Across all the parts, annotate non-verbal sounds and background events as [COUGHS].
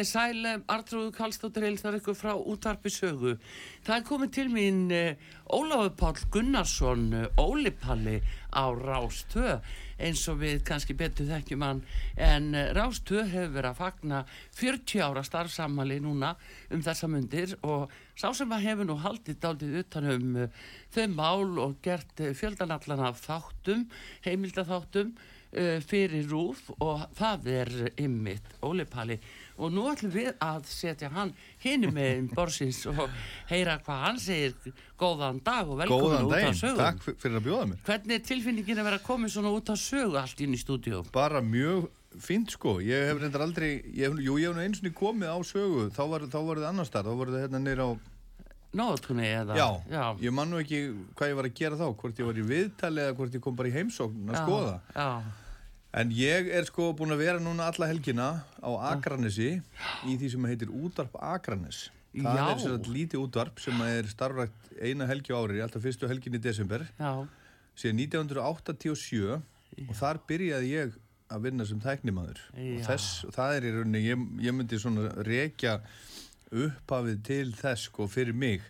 Komið þið sæl, Artrúðu Kallstóttir heilþar ykkur frá útvarpi sögu. Það er komið til mín uh, Ólafur Pál Gunnarsson, uh, Ólipalli á Rástöð, eins og við kannski betur þekkjum hann, en Rástöð hefur verið að fagna 40 ára starfsamali núna um þessa myndir og sá sem að hefur nú haldið daldið utanum þau mál og gert fjöldanallan af þáttum, heimildatháttum, fyrir rúf og það er ymmit Ólipalli og nú ætlum við að setja hann hinn með borsins og heyra hvað hann segir. Góðan dag og velkomin út af sögum Takk fyrir að bjóða mér. Hvernig er tilfinningin að vera komið svona út af sögu allt inn í stúdíu? Bara mjög fint sko. Ég hef reyndar aldrei, ég, jú ég hef eins og komið á sögu. Þá var, þá var það annar starf, þá var það hérna nýra á Nótunni eða? Já, já, ég man nú ekki hvað ég var að gera þá. Hvort ég var í viðtali eða hvort ég kom bara í heimsókn að skoða. Já En ég er sko búin að vera núna alla helgina á Akranesi í því sem heitir útvarp Akranes. Það Já. er svona lítið útvarp sem er starfrækt eina helgi ári, alltaf fyrstu helgin í desember, Já. síðan 1987 Já. og þar byrjaði ég að vinna sem tæknimaður. Og þess, það er í rauninni, ég, ég myndi svona rekja upphafið til þess sko fyrir mig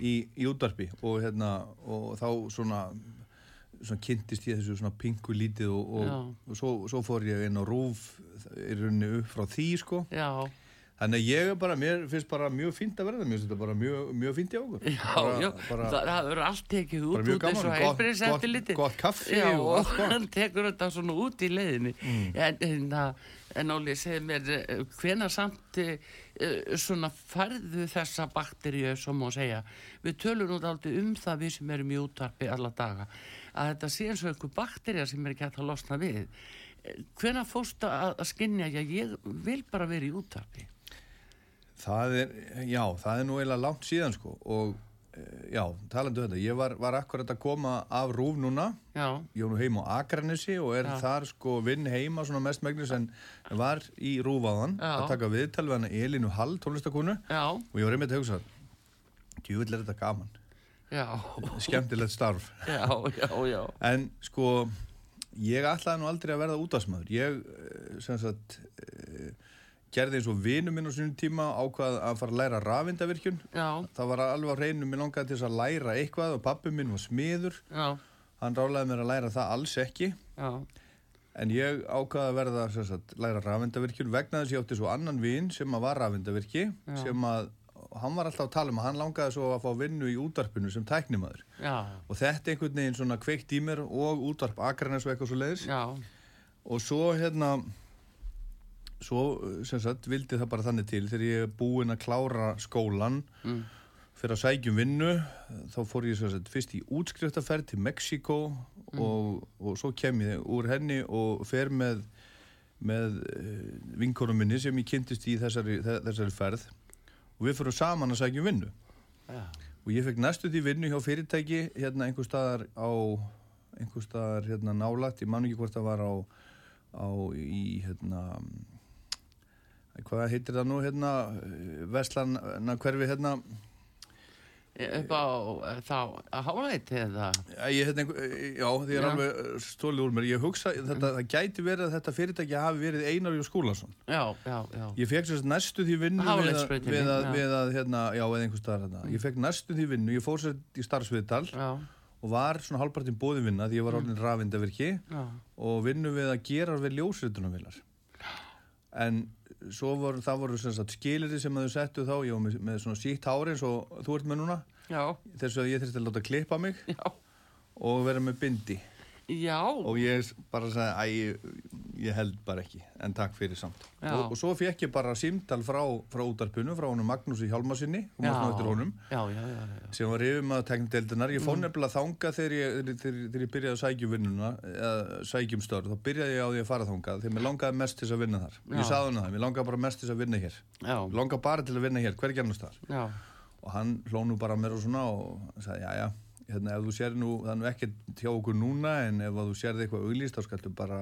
í, í útvarpi og, hérna, og þá svona svona kynntist ég þessu svona pingu lítið og, og, og svo, svo fór ég inn á rúf í rauninni upp frá því sko. Já. þannig að ég er bara, mér finnst bara mjög fínt að verða, mér finnst þetta bara mjög, mjög fínt í okkur. Já, bara, já, bara, það, það verður allt tekið út út þessu heilbriðs eftir liti Gott kaffi já, og allt gott hann tekur þetta svona út í leiðinni. Mm. en, Óli, segð mér eh, hvena samt uh, svona færðu þessa bakteríu sem má segja, við tölum nút aldrei um það við sem erum í útvarpi alla daga að þetta sé eins og einhver bakterja sem er ekki hægt að losna við. Hvena fórstu að, að skinja að ég vil bara vera í útarpi það er já, það er nú eiginlega langt síðan sko og eh, já, talandu um þetta ég var, var akkurat að koma af Rúf núna. Já. ég var nú heim á Akranissi og er já. þar sko vinn heima svona mest megnis en var í Rúf aðan að taka viðtal við hana Elinu Hall tónlistakonu og ég var einmitt að hugsa djúvill er þetta gaman skemmtilegt starf. Já, já, já. En sko ég ætlaði nú aldrei að verða útastmaður ég eh, sem sagt eh, gerði eins og vinu minn á svonum tíma ákvað að fara að læra rafindavirkjun það var alveg á hreinu minn langaði til að læra eitthvað og pappi minn var smiður. Hann rálaði mér að læra það alls ekki. En ég ákvaði að verða sagt, læra rafindavirkjun vegna þess að ég átti svo annan vin sem að var rafindavirki sem að hann var alltaf að tala um að hann langaði svo að fá vinnu í útvarpinu sem tæknimaður og þetta einhvern veginn svona kveikt í mér og útvarp Akranes og eitthvað svo leiðis Já. og svo hérna svo sem sagt vildi það bara þannig til þegar ég er búinn að klára skólan mm. fyrir að sækjum vinnu þá fór ég sagt, fyrst í útskriftaferð til Mexiko mm. og, og svo kem ég úr henni og fer með með eh, vinkonum minni sem ég kynntist í þessari, þessari ferð og við fyrir saman að sækja vinnu. Ja. og ég fekk næstu því vinnu hjá fyrirtæki hérna einhver staðar á einhver staðar hérna nálagt ég man ekki hvort það var á, á í hérna hvað heitir það nú hérna Veslan hverfi hérna upp á þá að hálæti eða? Ég, hérna, já, því er já. alveg stólið úr mér. Ég hugsa, þetta, það gæti verið að þetta fyrirtæki hafi verið Einar Jó Skúlason. Já, já, já. Ég fekk sérst næstu því vinnu við að, við að, við að hérna, já, eða einhver staðar hérna. ég fekk næstu því vinnu, ég fór sérst í starfsviðdal og var svona halvpartin bóði vinna því ég var orðin rafindavirki og vinnu við að gera við ljósritunarvillar en svo voru, það voru skilirði sem þau settu þá ég var með, með svona síkt hári eins og þú ert með núna. Þess að ég þurfti að láta klippa mig Já. og vera með bindi Já. og ég bara sagði æ, ég held bara ekki en takk fyrir samt. Og, og svo fekk ég bara símtal frá, frá útarpunum frá honum Magnúsi Hjálmarsinni honum, já, sem var yfir maður teknideldunar ég fór mm. nefnilega þanga þegar ég, þegar, þegar ég byrjaði að sækjum vinnuna eða sækjum störð, þá byrjaði ég á því að fara þanga þegar mér langaði mest til að vinna þar. Ég saði hann það, mér langaði bara mest til að vinna hér. Langaði bara til að vinna hér, hver gernast þar og hann hlónu bara mér og svona og sagði já já hérna, ef þú sér nú, það er nú ekkert hjá okkur núna en ef þú sér þig eitthvað auglýst þá skaltu bara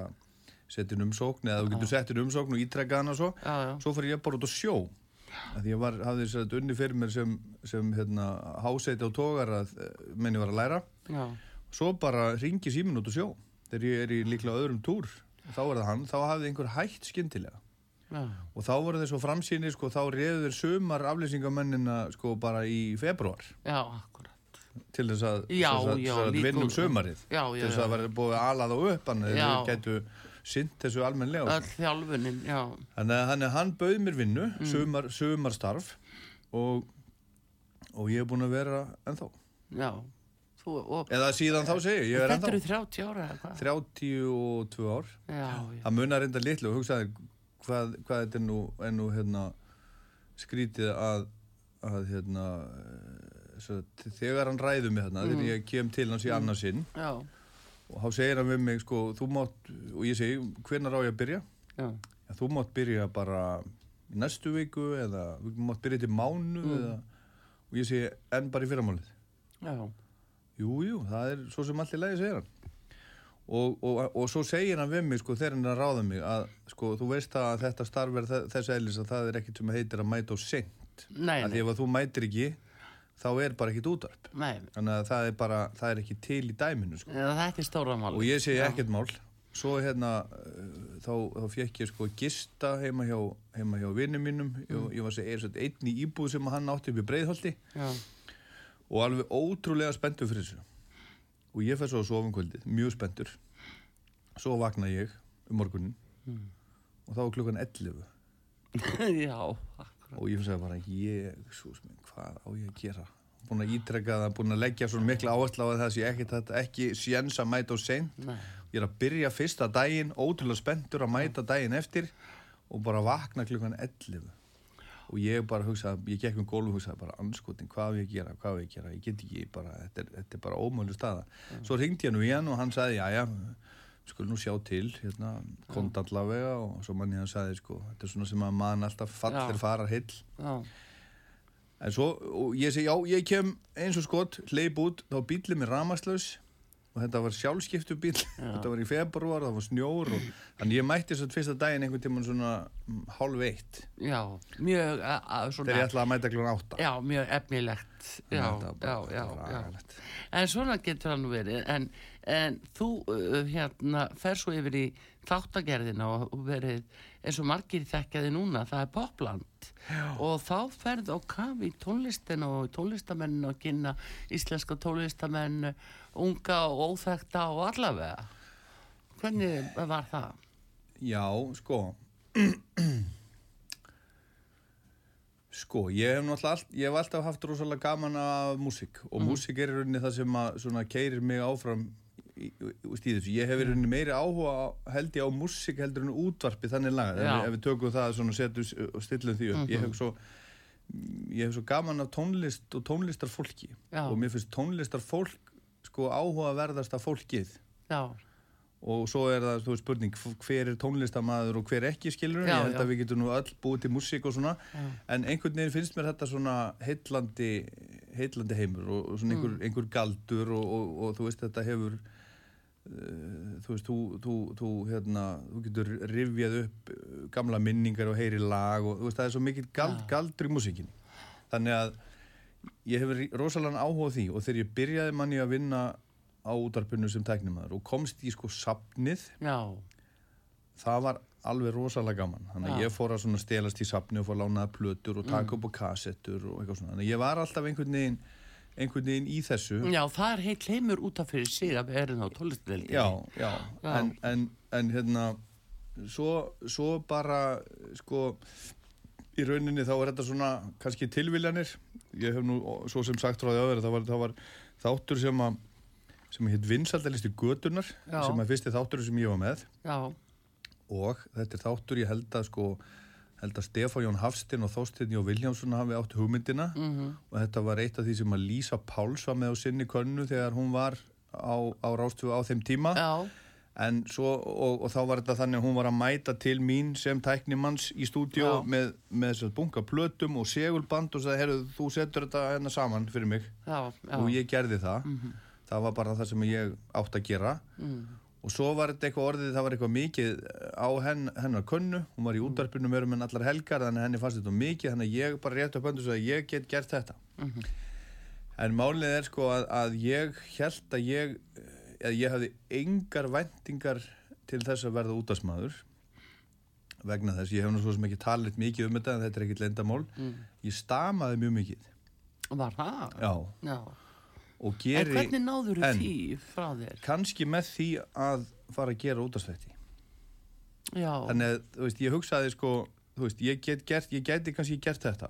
setja inn umsókn eða þú getur sett inn umsókn og ítrekka hana svo. Já, já. svo fyrir ég bara út á sjó. Því ég var, hafði þess að unni fyrir mér sem, sem hérna, hásæti á tógar að eh, menni var að læra. Já. svo bara ringi símin út á sjó. Þegar ég er í líklega öðrum túr þá er það hann, þá hafði einhver hægt skindilega og þá voru þeir svo framsýni sko, þá reyður sumar aflýsingamennina sko bara í februar já, akkurat til þess að, já, að, já, að vinnum sömarið já, til þess að vera búið alað og upp þannig að þau getu synd þessu almenlega þjálfunin, þannig að hann bauð mér vinnu mm. sömar, sömarstarf og, og ég er búin að vera ennþá. Já Þú, eða síðan þá segi ég þetta eru 30 ára 32 ár. Já, já. það munar reynda litlu og hugsaði hvað, hvað þetta er nú, er nú hérna, skrítið að, að hérna, þegar hann ræður mig þarna mm. þegar ég kem til hans í mm. annarsinn og þá segir hann við mig sko, þú mátt, og ég segi hvernig á ég að byrja Já. Já, þú mátt byrja bara í næstu viku eða þú mátt byrja til mánu mm. eða, og ég segi enn bara í fyrramálið jújú, jú, það er svo sem allir lægi segir hann og, og, og svo segir hann við mig sko þegar hann ráða mig að sko þú veist að þetta starf er þess aðeins að það er ekkert sem heitir að mæta og senkt að því ef þú mætir ekki þá er bara ekkit útvarp. Nei. þannig að það er bara, það er ekki til í dæminu sko. þetta er stóra mál og ég segi ekkert mál. Svo hérna uh, þá, þá fekk ég sko gista heima hjá, heima hjá vinnum mínum. Mm. ég, ég var sér einn í íbúð sem hann átti upp í Breiðholti og alveg ótrúlega spenntur fyrir þessu. Og ég fær svo að sofa um kvöldið mjög spenntur. Svo vakna ég um morgunin mm. og þá var klukkan 11 [LAUGHS] já og ég finnst að bara ég, minn, hvað á ég að gera? Búin að ítrekka það, búin að leggja svona mikla áherslu á það sem ég ekki, þetta, ekki séns að mæta og sen ég er að byrja fyrsta daginn, ótrúlega spenntur að mæta daginn eftir og bara vakna klukkan 11 og ég bara hugsaði, ég gekk um gólf og hugsaði bara anskotin, hvað ég gera, hvað ég gera? Ég get ekki bara, þetta er, þetta er bara ómölu staða. Svo ringdi ég nú í hann og hann sagði, já já skulum nú sjá til hérna, kont allavega og svo mann að sagði sko, þetta er svona sem að mann alltaf fallir farar hill en svo, og ég segi já, ég kem eins og skott, hleyp út þá bílið mér ramaslaus og þetta var sjálfskiptu bíl [LAUGHS] þetta var í februar, það var snjór og, þannig ég mætti þess að fyrsta daginn einhvern tíman svona mm, hálf eitt. Já, mjög þegar ég ætlaði að mæta klón átta. Já, mjög efnilegt. Já, já, já, já. en svona getur nú verið en en þú uh, hérna fer svo yfir í þáttagerðina og verið eins og margir þekkjaði núna, það er popland Já. og þá ferð og kafi í tónlistin og tónlistamenn og kynna íslenska tónlistamenn unga og óþekta og allavega hvernig var það? Já, sko [CLEARS THROAT] Sko, ég hef náttúrulega all, ég hef alltaf haft rosalega gaman af músík og mm. músík er í rauninni það sem að svona keirir mig áfram í, í, þessu. Ég hef verið meiri áhuga held ég á músík heldur en útvarpi þannig laga, ef, ef við tökum það og setjum og stillum því upp. Mm -hmm. Ég hef svo ég hef svo gaman af tónlist og tónlistarfólki Já. og mér finnst tónlistarfólk sko áhuga verðast af fólkið Já og svo er það veist, spurning hver er tónlistamæður og hver ekki skilur já, ég held að við getum nú öll búið til músík og svona en einhvern veginn finnst mér þetta svona heillandi, heillandi heimur og, og svona einhver, mm. einhver galdur og, og, og þú veist þetta hefur þú veist, þú, þú, þú, hérna, þú getur rivjað upp eh, gamla minningar og heyri lag og veist, það er svo mikið gald, galdur í músíkin þannig að ég hefur rosalega áhuga því og þegar ég byrjaði manni að vinna á útarpunnu sem tæknumæður og komst í sko sapnið Já. það var alveg rosalega gaman. Þannig að ég fór að stelast í sapni og fór að lánaða plötur og taka upp á kassettur og eitthvað svona, þannig að ég var alltaf einhvern veginn einhvern veginn í þessu Já, það er heilt heimur út af fyrir sig að erum á tónlistveldi. já, já, Já. En, en, en hérna svo, svo bara sko í rauninni þá er þetta svona kannski tilviljanir ég hef nú svo sem sagt frá því áður að það var, það var þáttur sem að sem heit vinsaldalisti götunar Já. sem er fyrsti þáttur sem ég var með Já, og þetta er þáttur ég held að sko held að Stefán Jón Hafstinn og Þósteinn Jó Viljámsson hafi átt hugmyndina. Mhm, og þetta var eitt af því sem að Lísa Páls var með á sinni könnu þegar hún var á, á Rástfjögu á þeim tíma. Já, en svo og, og þá var þetta þannig að hún var að mæta til mín sem tæknimanns í stúdíó Já. með, með þess að bunga plötum og segulband og sagði, herru, þú setur þetta hérna saman fyrir mig. Já, já. og ég gerði það. Það var bara það sem ég átt að gera. Mm. Og svo var þetta eitthvað orðið það var eitthvað mikið á henn, hennar könnu. Hún var í útvarpinu meirum en allar helgar þannig henni fannst þetta mikið. Þannig að ég bara rétt upp öndu svo að ég get gert þetta. En málið er sko að, að ég held að ég að ég hafði engar væntingar til þess að verða útastmaður vegna þess, ég hef nú svo sem ekki talið mikið um þetta en þetta er ekkit lendamál ég stamaði mjög mikið. Var það? já, Já. Og En geri hvernig náður en- því frá þér? kannski með því að fara að gera útastætti Já, þannig að, þú veist, ég hugsaði sko þú veist, ég get gert, ég geti kannski gert þetta.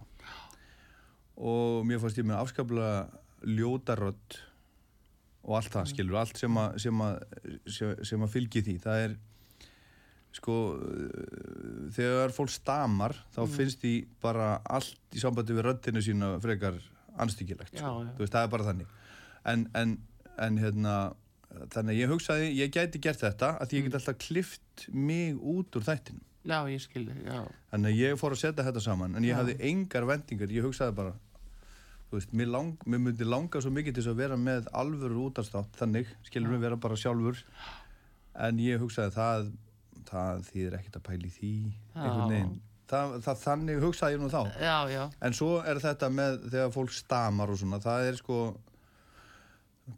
Og mér fannst ég með afskaplega ljótarödd og allt það, skilur, allt sem að sem að, sem, að fylgi því. Það er sko þegar fólk stamar þá finnst því bara allt í sambandi við röddinu sína frekar anstyggilegt, Já, sko. já. þú veist, það er bara þannig en, en, en hérna þannig að ég hugsaði, ég gæti gert þetta að því ég get alltaf klift mig út úr þættinu já, ég skilði, já. Þannig að ég fór að setja þetta saman en ég Já. hafði engar vendingar, ég hugsaði bara þú veist, mér, lang, mér myndi langa svo mikið til að vera með alvöru útastátt þannig, skilur við vera bara sjálfur. En ég hugsaði það það þýðir ekkert að pæli því einhvern Já. veginn. Það, það, þannig hugsaði ég nú þá. Já, já, en svo er þetta með þegar fólk stamar og svona, það er sko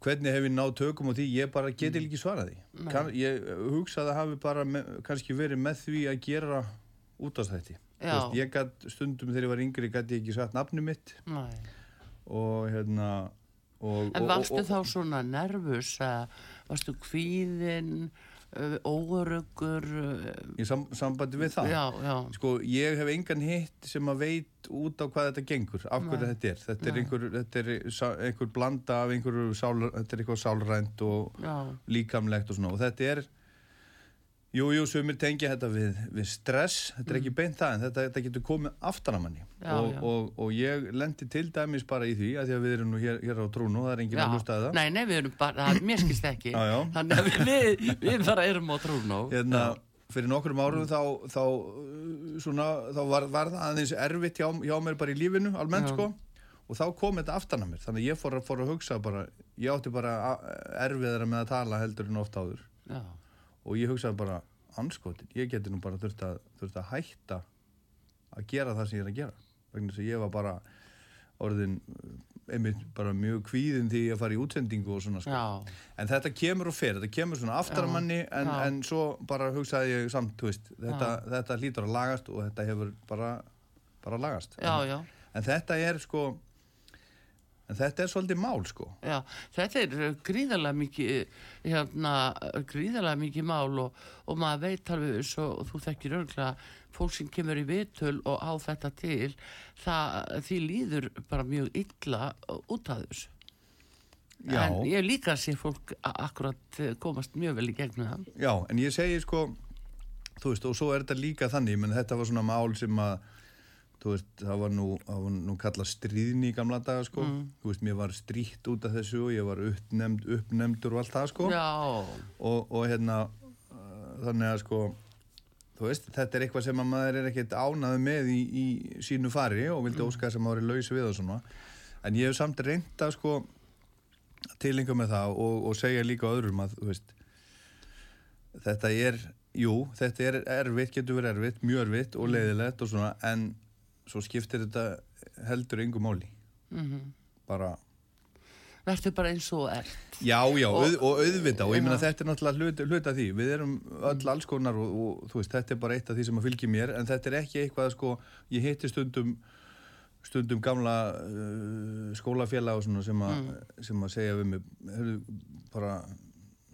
hvernig hef ég náð tökum á því ég bara geti Mm. ekki svarað því kan, ég hugsaði að hafi bara með, kannski verið með því að gera útastætti Já. veist, ég gætt stundum þegar ég var yngri gæti ég ekki sagt nafni mitt næ. og hérna og, En og, varstu og, þá svona nervus að varstu kvíðinn, óöruggur? í sam, sambandi við það? Já, já, sko ég hef engan hitt sem að veit út á hvað þetta gengur af hverju þetta er. Þetta er Nei. einhver, þetta er einhver blanda af einhverju sál, þetta er eitthvað sálrænt og já, líkamlegt og svona. Og þetta er jú, jú, sumir tengja þetta við, við stress, þetta er ekki beint það en þetta, þetta getur komið aftan að manni Mm. Já, og, já. Og, og ég lendi til dæmis bara í því að því að við erum nú hér, hér á trúnu það er enginn að hlusta að það Nei, nei, við erum bara, það- mér skilst ekki. [LAUGHS] Já. Þannig að við, við bara erum á trúnó. hérna, fyrir nokkrum árum þá, þá, svona, þá var, var það aðeins erfitt hjá, hjá mér bara í lífinu almennt sko og þá kom þetta aftan að mér þannig að ég fór, að- fór að hugsa bara ég átti bara erfiðara með að tala heldur en oft áður Já, og ég hugsaði bara anskotin, ég geti nú bara þurft að, þurft að hætta að gera það sem ég er að gera. Vegna þess að ég var bara orðin uh, einmitt bara mjög kvíðin því að fara í útsendingu og svona sko. en þetta kemur og fer, þetta kemur svona aftar að manni en, en svo bara hugsaði ég samt, þú veist, þetta, þetta hlýtur að lagast og þetta hefur bara, bara lagast. Já, en, já. en þetta er sko en þetta er svolítið mál sko Já, þetta er uh, gríðarlega mikið, hérna, uh, gríðarlega mikið mál og, og maður veit alveg eins og þú þekkir örgulega fólk sem kemur í vitul og á þetta til, það, því líður bara mjög illa út af þessu. Já. En ég líka sé fólk akkurat komast mjög vel í gegnum það. Já, en ég segi sko þú veist, og svo er þetta líka þannig menn þetta var svona mál sem að veist, það var nú, var nú kallað stríðni í gamla daga sko. Þú veist, mér var strítt út af þessu og ég var uppnefnd, uppnefndur og allt það sko. Já, og, og hérna uh, þannig að sko þú veist, þetta er eitthvað sem að maður er ekkert ánaði með í, í sínu fari og vildi óska sem maður er laus við og svona. En ég hef samt reynda sko tilenga með það og, og segja líka öðrum að þú veist þetta er, jú, þetta er erfitt, getur verið erfitt, mjög erfitt og leiðilegt og svona, en svo skiptir þetta heldur yngu máli. Mhm, bara Verður bara eins og er Já, já, og, og auðvita og ég meina þetta er náttúrulega hlut, hlut af því. Við erum öll alls konar og, og þú veist, þetta er bara eitt af því sem að fylgja mér en þetta er ekki eitthvað, sko, ég hitti stundum stundum gamla uh, skólafélag og svona sem, a, mm. sem að segja við mig hefur bara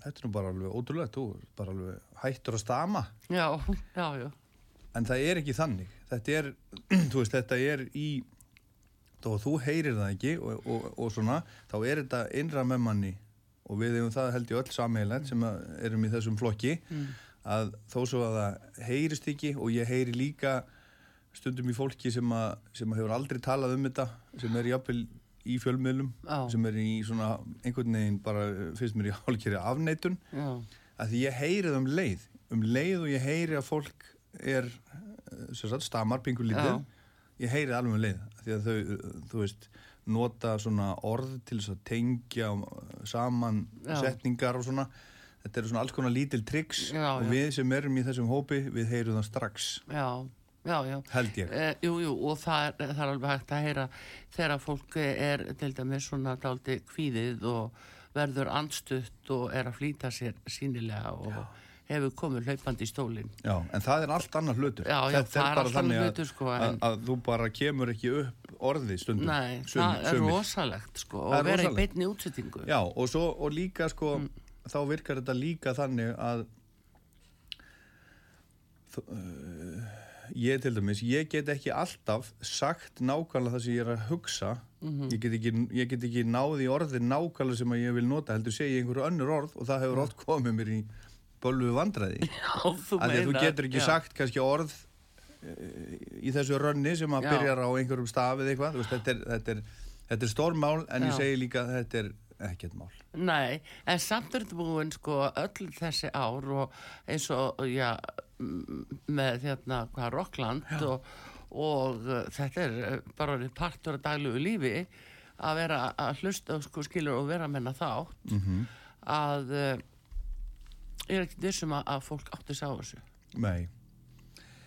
þetta er nú bara alveg ótrúlega, þú bara alveg hættur að stama. Já, já, já En það er ekki þannig þetta er, [CLEARS THROAT] þú veist, þetta er í og þú heyrir það ekki og, og, og svona, þá er þetta innra með manni og við hefum það held í öll sammeilend sem erum í þessum flokki mm. að þó svo að það heyrist ekki og ég heyri líka stundum í fólki sem, að, sem að hefur aldrei talað um þetta sem er jápil í fjölmiðlum oh. sem er í svona einhvern veginn bara finnst mér í [LAUGHS] hálfkeri afneitun oh. að því ég heyri það um leið um leið og ég heyri að fólk er sagt, stamar, pingur lítið ég heyri alveg með leið því að þau, þú veist, nota svona orð til þess að tengja saman já. setningar og svona. Þetta eru svona alls konar lítil triks já, og við sem erum í þessum hópi við heyrum það strax. Já, held ég. E, jú, jú, og það er, það er alveg hægt að heyra þegar fólk er til dæmis svona daldi kvíðið og verður andstutt og er að flýta sér sínilega og hefur komið hlaupandi í stólinn Já, en það er allt annar hlutur Já, já, það er allt annar hlutur sko en... að, að þú bara kemur ekki upp orði stundum Nei, sum, það er sumir. rosalegt sko og vera í beitni útsettingu Já, og, svo, og líka sko mm. þá virkar þetta líka þannig að uh, ég til dæmis, ég get ekki alltaf sagt nákvæmlega það sem ég er að hugsa mm -hmm. ég, get ekki, ég get ekki náði orði nákvæmlega sem ég vil nota heldur segja einhverju önnur orð og það hefur mm. oft komið mér í bölvu vandræði [LAUGHS] Já, þú meina Þú getur ekki já. sagt kannski orð uh, í þessu rönni sem að byrjar á einhverjum stafið eitthvað veist, þetta, er, þetta, er, þetta er stórmál en já. ég segi líka að þetta er ekkert mál Nei, en samt er þetta búin sko öll þessi ár og eins og já, með hérna hvað Rokkland og, og uh, þetta er uh, bara partur af daglugu lífi að vera að hlusta sko skilur og vera að menna þátt mm -hmm. að ég er ekkert vissum að, að fólk átti sá þessu. Nei.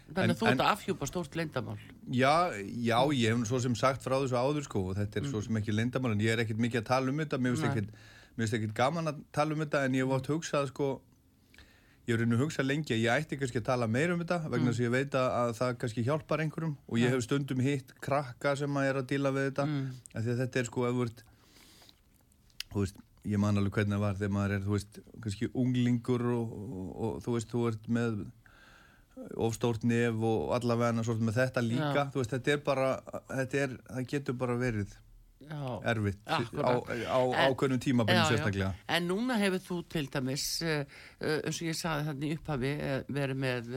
Þannig að þú ert að afhjúpa stórt leindamál Já, já, ég hef svo sem sagt frá þessu áður sko og þetta er mm. svo sem ekki leindamál en ég er ekkert mikið að tala um þetta. Mér finnst ekkert gaman að tala um þetta en ég hef átt hugsað sko ég hef reynið hugsað lengi að ég ætti kannski að tala meira um þetta vegna þess mm. að ég veit að það kannski hjálpar einhverjum. Og ég hef stundum hitt krakka sem að er að díla við þetta mm. að þetta er sko að þú veist ég man alveg hvernig það var þegar maður er, þú veist, kannski unglingur og, og, og þú veist, þú ert með ofstórt nef og allavega svona með þetta líka, Já. þú veist, þetta er bara, þetta er, það getur bara verið erfitt akkurat. á, ákveðnum tímabæðin sérstaklega. En núna hefur þú til dæmis uh, uh, eins og ég saði þannig upphafi uh, verið með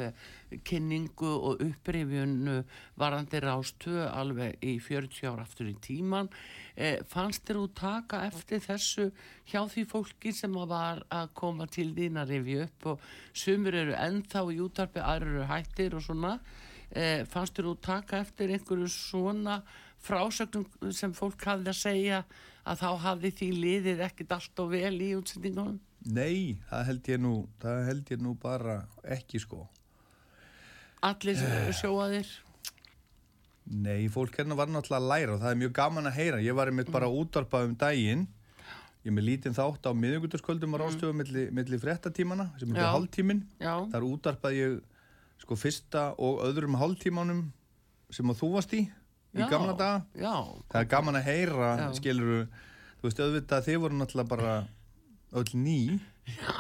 kynningu og upprifjun varandi rástu alveg í 40 ára aftur í tíman fannst þér þú taka eftir þessu hjá því fólki sem var að koma til þín að rifja upp og sumur eru ennþá í útarpi aðra eru hættir og svona. Fannst þér þú taka eftir einhverju svona frásögnum sem fólk hafði að segja að þá hafði því liðið ekkert allt og vel í útsendingunum? Nei, það held ég nú, held ég nú bara ekki sko. Allir uh, sjóaðir? Nei, fólk hérna var náttúrulega að læra og það er mjög gaman að heyra. Ég var einmitt mm. bara útvarpað um daginn, ég með lítinn þátt á miðugundurskvöldum rástöfu mm. millir milli frettatímana, sem er hálftímin. Þar útvarpað ég sko fyrsta og öðrum hálftímanum sem að þú varst í í gamla daga. Já, það er gaman að heyra skiluru, þú veist auðvitað þið voru náttúrulega bara öll ný. Já,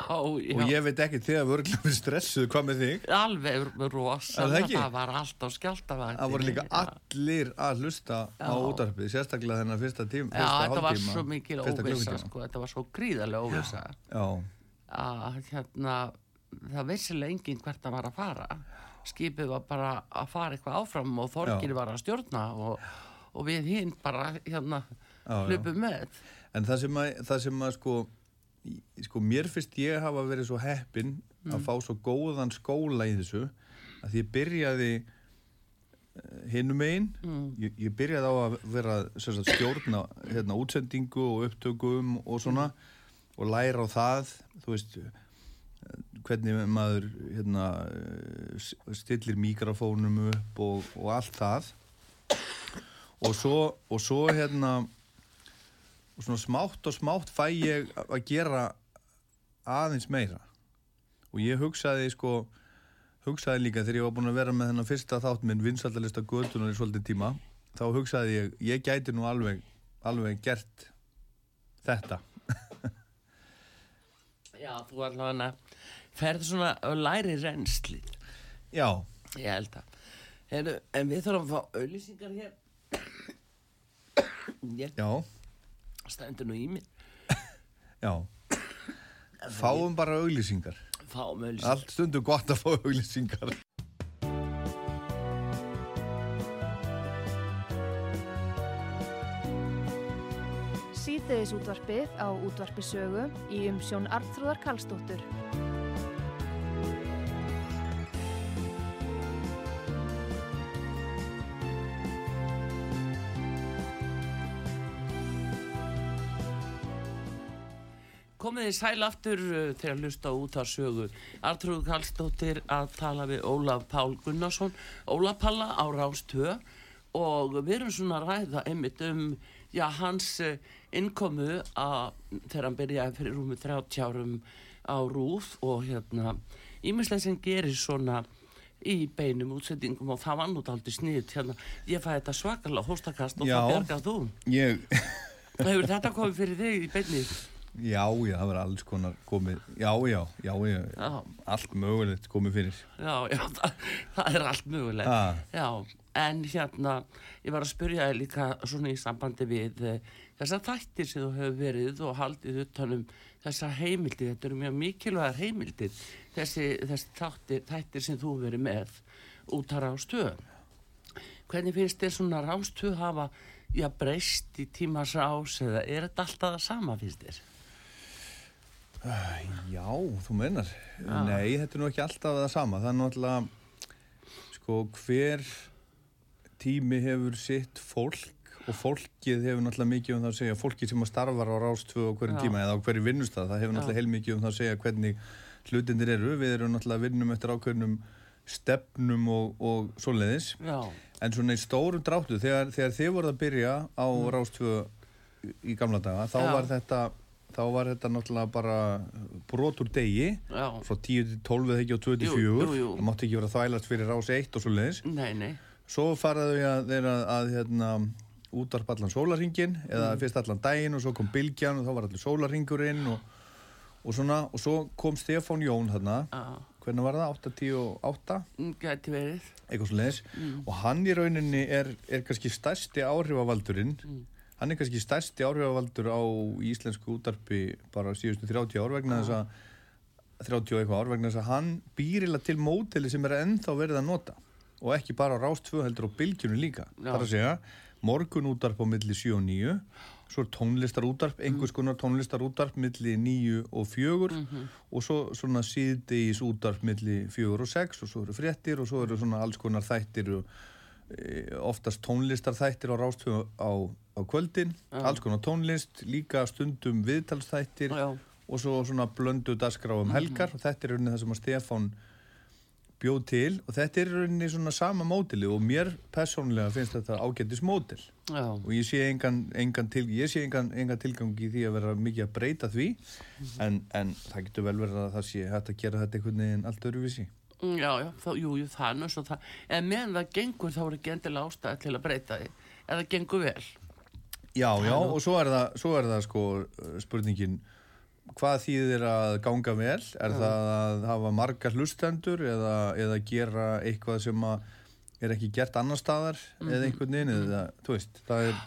já. og ég veit ekki þegar vörglega við stressuð hvað með þig? Alveg rosalega, það, það var alltaf skjált það voru líka allir að hlusta á útarpið, sérstaklega þennan fyrsta tím já, þetta var svo mikil óvisa sko, þetta var svo gríðarlega óvisa að hérna það veissilega enginn hvert að var að fara skipið var bara að fara eitthvað áfram og þorgir var að stjórna og, og við hinn bara hérna hlupum með En það sem að, það sem að sko, sko mér finnst ég hafa verið svo heppin mm. að fá svo góðan skóla í þessu að ég byrjaði eh, hinnum einn mm. ég, ég byrjaði á að vera sagt, stjórna hérna, útsendingu og upptökum og svona mm. og læra á það þú veist hvernig maður hérna, stillir mikrofónum upp og, og allt það. Og svo, og svo hérna og svona smátt og smátt fæ ég að gera aðeins meira. Og ég hugsaði sko hugsaði líka þegar ég var búin að vera með þennan fyrsta þátt minn vinsaldalista gödunar í svolítið tíma þá hugsaði ég, ég gæti nú alveg alveg gert þetta Já, þú allavega ferður svona og læri reynslið Já. Ég held að. Heru, En við þurfum að fá auðlýsingar hér. Ég Já. stendur nú í mér. Já. [COUGHS] Fáum bara auglýsingar. Fáum auðlýsingar Allt stundu gott að fá auglýsingar Síðdeðis útvarpið á útvarpisögu í umsjón Arnþróðar Karlsdóttur. komið þið sæl aftur til að hlusta út á sögu. Artrúð Kallstóttir að tala við Ólaf Pál Gunnarsson, Ólaf Palla á Rástöð og við erum svona að ræða einmitt um já, hans uh, innkomu að þegar hann byrjaði fyrir rúmi 30 árum á Rúð og hérna ímislega sem gerir svona í beinum útsettingum og það var nút aldrei sniðt hérna, ég fæði þetta svakalega hóstakast og Já. það bergað þú Ég [LAUGHS] Hefur þetta komið fyrir þig í beinni? Já, já, það var alls konar komið Já, já, já, já, Já. allt mögulegt komið fyrir Já, já, það, [LAUGHS] það er allt mögulegt. Ah. Já, en hérna, ég var að spyrja þig líka svona í sambandi við uh, þessar þættir sem þú hefur verið og haldið utanum þessar heimildir, þetta eru mjög mikilvægar heimildir, þessi, þessi þáttir, þættir sem þú verið með út að rástöð. Hvernig finnst þér svona rástöð hafa, já, breyst í tímas rás eða er þetta alltaf það sama finnst þér? Já, þú mennar Nei, þetta er nú ekki alltaf það sama Það er náttúrulega sko, hver tími hefur sitt fólk og fólkið hefur náttúrulega mikið um það að segja fólkið sem að starfar á rástöðu á hverjum Já. tíma eða á hverju vinnustad, það hefur náttúrulega heilmikið um það að segja hvernig hlutindir eru, við erum náttúrulega vinnum eftir ákveðnum stefnum og, og svoleiðis, Já, en svona í stórum dráttu, þegar, þegar þið voruð að byrja á mm. rástöðu í gamla daga, þá Já. var þetta þá var þetta náttúrulega bara brot úr degi frá 10 til 12 eða ekki á 24 Jú, jú, jú. það mátti ekki vera þvælast fyrir rás 1 og svo leiðis nei, nei, svo faraðu við að þeirra að hérna, útvarp allan sólarringin eða Mm. fyrst allan daginn og svo kom Bilgjan og þá var allir sólarringurinn og, og svona og svo kom Stefán Jón þarna já, hvernig var það? 8, 10 og 8 mm, gæti verið. eitthvað svo leiðis Mm. og hann í rauninni er, er kannski stærsti áhrifavaldurinn Mm. hann er kannski stærsti áhrifavaldur á íslensku útarpi bara síðustu 30 ár vegna þess að 30 og eitthvað ár vegna þess að hann býrila til móteli sem er ennþá verið að nota og ekki bara á Rás 2 heldur á bylgjunu líka. Já. þar að segja morgun útarp á milli 7 og 9 svo er tónlistar útarp, einhvers konar tónlistar útarp milli 9 og 4 og svo svona síðdegis útarp milli 4 og 6 og svo eru fréttir og svo eru svona alls konar þættir og e, oftast tónlistar þættir á rástöðu á, á kvöldin alls konar tónlist, líka stundum viðtalsþættir Já. og svo svona blöndu dagskrá um helgar. Og þetta er rauninni það sem að Stefán bjóð til og þetta er rauninni svona sama mótili og mér persónulega finnst þetta ágættis mótil Já, og ég sé engan, engan, til, ég sé engan, engan tilgang í því að vera mikið að breyta því en, en það getur vel verið að það sé hægt að gera þetta einhvern veginn allt öruvísi Mm, já, já, þá, jú, jú, það er svo það, en meðan það gengur þá er ekki endilega ástæði til að breyta því, eða gengur vel. Já, já, og svo er það, svo er það sko spurningin hvað þýðir að ganga vel? Er það að hafa marga hlustendur eða, eða gera eitthvað sem er ekki gert annar staðar eða einhvern veginn? Eða, þú veist, það er,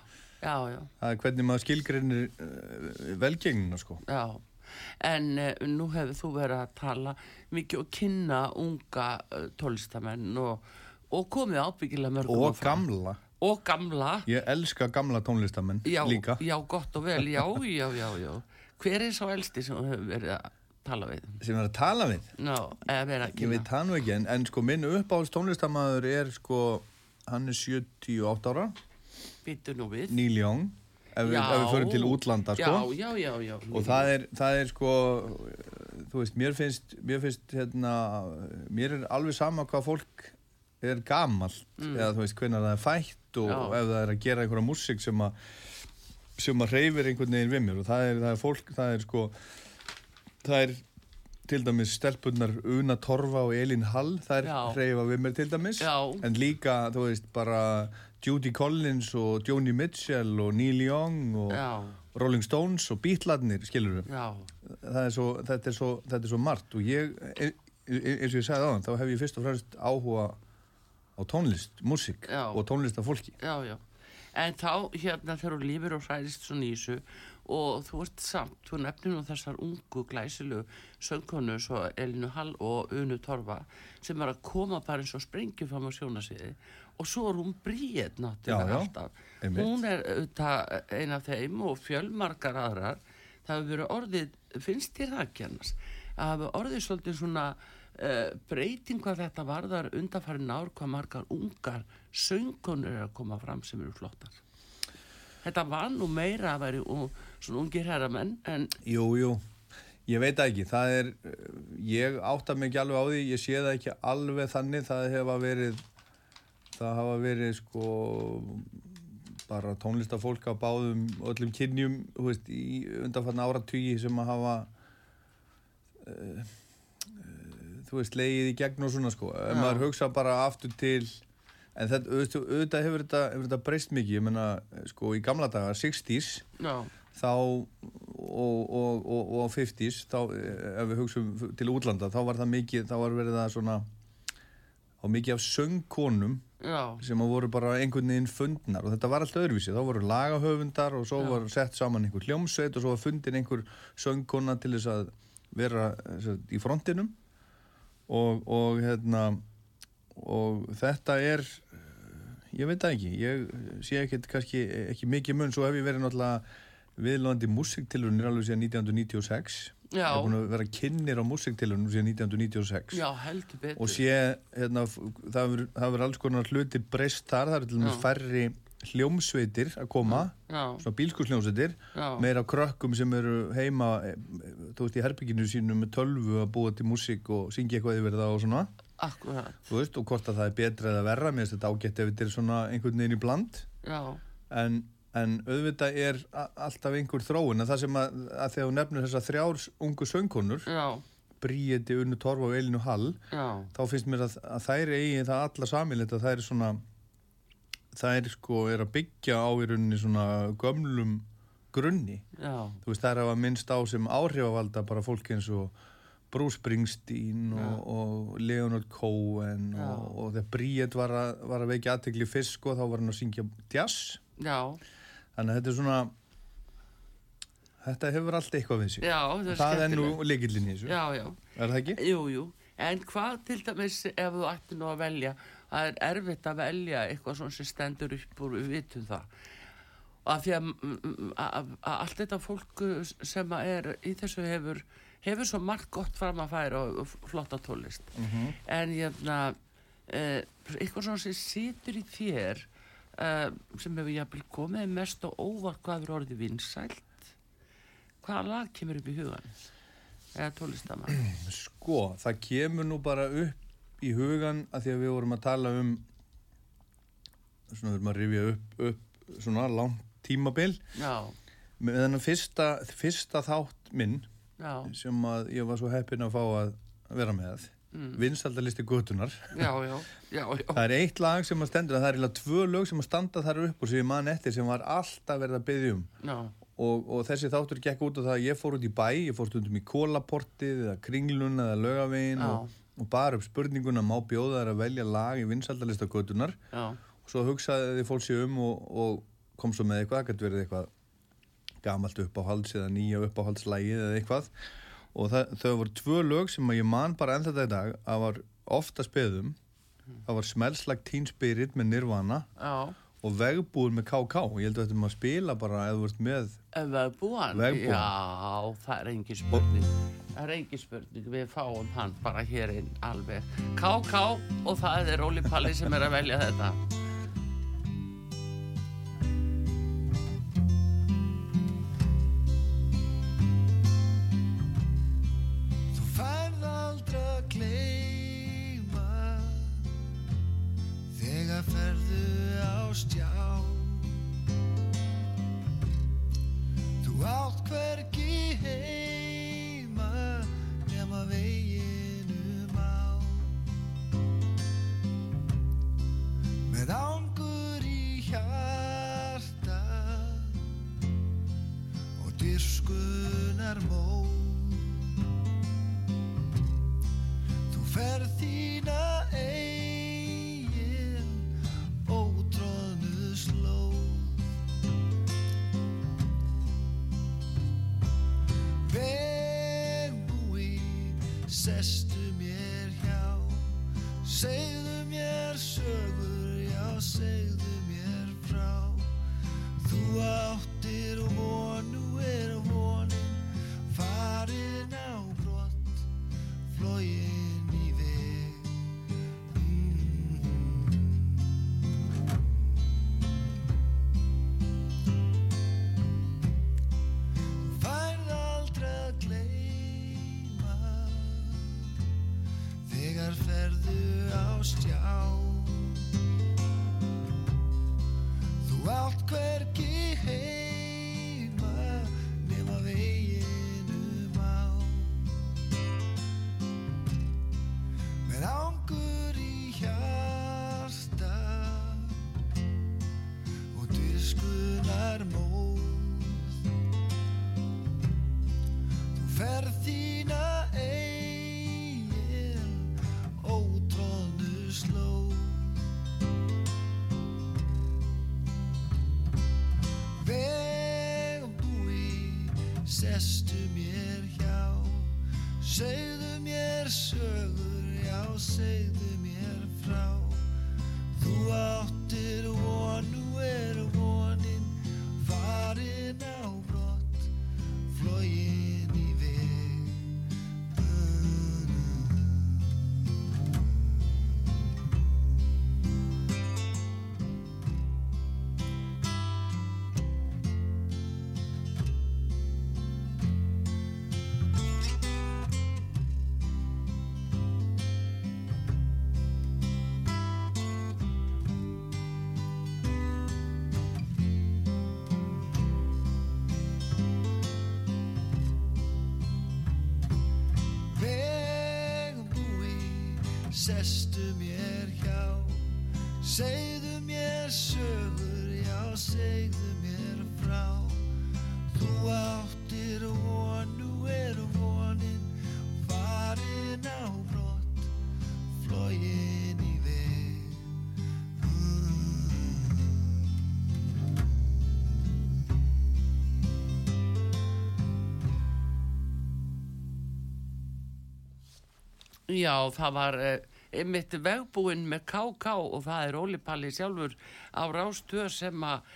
Já, já, það er hvernig maður skilgreinir uh, velgengnina sko. Já, en uh, nú hefur þú verið að tala mikið og kynna unga uh, tólistamenn og, og komið ábyggilega mörgum og gamla, Og gamla, ég elska gamla tónlistamenn já, líka. já, gott og vel, já, já, já, já. Hver er sá elsti sem þú hefur verið að tala við? sem er að tala við Ná, eða verið að Ég kynna? veit það nú ekki, en, en sko minn uppáhalds tónlistamæður er sko, hann er 78 ára, Býtu nú við. Neil Young, ef, við, Já. ef við förum til útlanda sko. Já, já, já, já. Og það er, það er sko, þú veist, mér finnst, mér finnst, hérna, mér er alveg sama hvað fólk er gamalt, eða þú veist, hvenær það er fætt og Mm. Já. ef það er að gera einhverja músík sem að sem að reyfir einhvern veginn við mér. Og það er, það er fólk, það er sko það er til dæmis stelpunnar Una Torfa og Elin Hall það er reyfa við mér til dæmis. Já. en líka, þú veist, bara Judy Collins og Joni Mitchell og Neil Young og Já. Rolling Stones og Beatladnir, skilur við þetta er svo, þetta er svo margt. Og ég, e, e, eins og ég sagði þann þá hef ég fyrst og fremst áhuga á tónlist, músík og tónlist af fólki Já, já, en þá hérna þegar þú lífur og hræðist svo nýsu og þú ert samt, þú nefnir nú þessar ungu glæsilu söngkonu svo Elinu Hall og Unu Torfa sem er að koma bara eins og springjum fram á sjónasviði og svo er hún bríð náttúrulega alltaf. einmitt. hún er auðvitað eina af þeim og fjölmarkar aðrar. Það hefur verið orðið, finnst þér það að kennast að hafa orðið svolítið svona uh, breyting hvað þetta varðar undanfæri nár hvað margar ungar söngkonur er að koma fram sem eru flottar. Þetta var nú meira að veri svona ungir herramenn en... Jú, jú, ég veit ekki. Það er, ég átta mig ekki alveg á því. Ég sé það ekki alveg þannig. Það hefa verið það hafa verið sko bara tónlistafólk á báðum öllum kynjum veist, í undanfann áratvíi sem að hafa uh, uh, þú veist, leiðið í gegn og svona sko, ef maður hugsa bara aftur til en þetta, auðvitað hefur þetta, hefur þetta breyst mikið, ég menna, sko, í gamla daga 60's Já. þá og, og, og, og 50's þá, ef við hugsaum til útlanda, þá var það mikið, þá var verið það svona á mikið af söngkonum Já. sem voru bara einhvern veginn fundnar og þetta var allt öðruvísi, þá voru lagahöfundar og svo Já. var sett saman einhver hljómsveit og svo var fundin einhver söngkona til þess að vera sagt, í frontinum og, og hérna og þetta er ég veit það ekki, ég sé ekkert kannski ekki mikið mun, svo hef ég verið náttúrulega viðlóðandi músiktilunir alveg síðan 1996 Já. ég hef búin að vera kynir á músiktilunum síðan 1996 Já, heldur betur. Og sé, hérna, það verður alls konar hlutir breyst þar, það er til dæmis færri hljómsveitir að koma Já. svona bílskursljómsveitir meira krökkum sem eru heima e, e, þú veist, í herbygginu sínu með tölvu að búa til músik og syngja eitthvað yfir það og svona Akkurat. Þú veist, og hvort að það er betra eða verra, mér finnst þetta ágætt ef þetta er svona einhvern veginn í bland. Já. En, en auðvitað er alltaf einhver þróun, en það sem að, að þegar þú nefnir þessar þrjárs ungu söngkonur, Bríeti, Unnu Torfa og Elinu Hall, Já. þá finnst mér að, að þær eigi það alla samilegt að það er svona, er sko, er að byggja á í rauninni svona gömlum grunni. Já. Þú veist, er að minnst á sem áhrifavalda bara fólk eins og Bruce Springsteen og, og Leonard Cohen og, og þegar Bríett var, var að veikja aðtegli fisk og þá var hann að syngja jazz. Já. þannig að þetta er svona þetta hefur allt eitthvað við sig. Já, það er, það er nú leikillin í þessu. Já, já. er það ekki? Jú, jú, en hvað til dæmis ef þú ætti nú að velja? Það er erfitt að velja eitthvað svona sem stendur upp og við vitum það. Og að því að allt þetta fólk sem er í þessu hefur hefur svo margt gott fram að færa og, og flotta tólist mm -hmm. en hérna eh, eitthvað svona sem situr í þér eh, sem hefur jafnvel komið mest og óvart hvað er orðið vinsælt? Hvaða lag kemur upp í hugan eða tólistamann [CLEARS THROAT] sko, það kemur nú bara upp í hugan að því að við vorum að tala um svona vorum að rifja upp, upp svona langt tímabil. Já. Með þennan fyrsta, fyrsta þátt minn Já. sem að ég var svo heppin að fá að vera með. Mm. vinsaldalisti gutunar [LAUGHS] það er eitt lag sem að stendur það er eiginlega tvö lög sem að standa þar upp og sem ég man eftir sem var alltaf verið að byggja um. Og, og þessi þáttur gekk út af það að ég fór út í bæ ég fór stundum í kólaportið eða kringlun eða lögavegin og, og bara upp spurninguna má bjóða þær að velja lag í vinsaldalista gutunar og svo hugsaði þið fólk sér um og, og kom svo með eitthvað, það getur verið eitthvað gamalt uppáhalds eða nýja uppáhaldslægið eða eitthvað. Og það, þau voru tvö lög sem ég man bara enn þetta í dag. Að var ofta speðum það var Smells Teen Spirit með Nirvana Já. og Vegbúin með KK ég held að þetta maður spila bara eða vart með Vegbúin? Vegbúin Já, það er engi spurning. Það er engi spurning, við fáum hann bara hér inn alveg. KK og það er Óli Palli sem er að velja þetta dýrskunar mó Þú ferð þína sestu mér hjá. Segðu mér sögur, já segðu mér frá. Þú áttir von, nú er vonin farin á brott Flógin í veg. Já, það var einmitt vegbúinn með KK og það er Óli Palli sjálfur á rástöð sem að,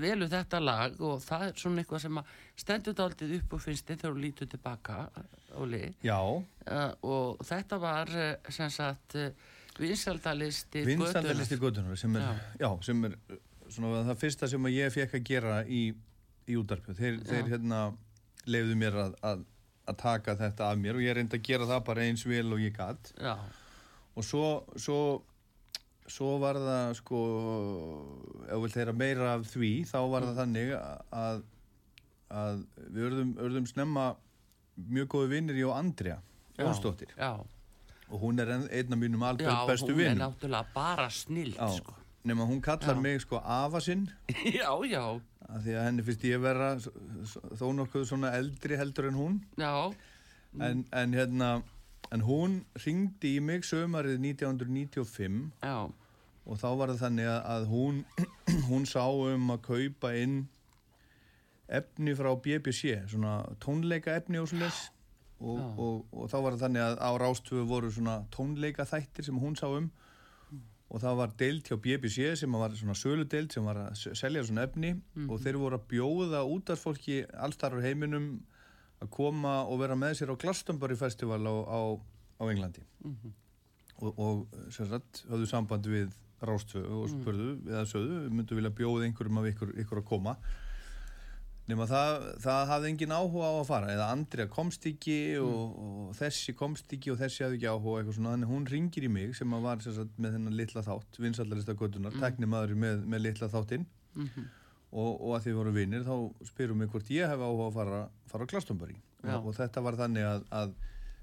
velu þetta lag og það er svona eitthvað sem að stendur daldið upp og finnst þið þegar þú lítur tilbaka, Óli. Já, Uh, og þetta var uh, sem sagt uh, vinsaldalisti vinsandalisti gödunar sem er, já. sem er svona það fyrsta sem ég fekk að gera í, í útarpjöð. Þeir, þeir hérna leiðu mér að, að, að taka þetta af mér og ég reyndi að gera það bara eins vel og ég gatt. Já, og svo svo, svo var það sko ef við heyra meira af því þá var það þannig að, að við örðum, örðum snemma mjög góði vinnir ég og Andrea Jónsdóttir. já, og hún er einn af mínum já, alveg bestu hún er náttúrulega bara snild, Já, sko. nema hún kallar Já. mig sko afa sinn. [LAUGHS] Já, já, af því að henni finnst ég vera þó nokkuð svona eldri heldur en hún. Já, en, en hérna en hún ringdi í mig sömarið 1995 já, og þá var það þannig að, hún [CLEARS THROAT] hún sá um að kaupa inn efni frá BBC svona tónleika efni og svona og, Já. og, og þá var það þannig að á rástöfu voru svona tónleika þættir sem hún sá um. Og það var deilt hjá BBC sem var svona söludeilt sem var að selja svona efni. Og þeir voru að bjóða útastfólki allstarfur heiminum að koma og vera með sér á Glastonbury Festival á, á, á Englandi. Og, og sem sagt höfðu samband við Rástvö og spurðu eða sögðu, myndu vilja bjóða einhverjum af ykkur, ykkur að koma. Nema það, það hafði engin áhuga á að fara. Eða Andrea komst ekki og, og þessi komst ekki og þessi hafði ekki áhuga eitthvað svona, þannig hún ringir í mig sem að var sagt, með þennan litla þátt vinsallarista göttunar, mm. teknimaður með, með litla þáttinn. Og, og að því við vorum vinnir þá spyrum mig hvort ég hef áhuga að fara, fara á Glastonbury. Og, og þetta var þannig að, að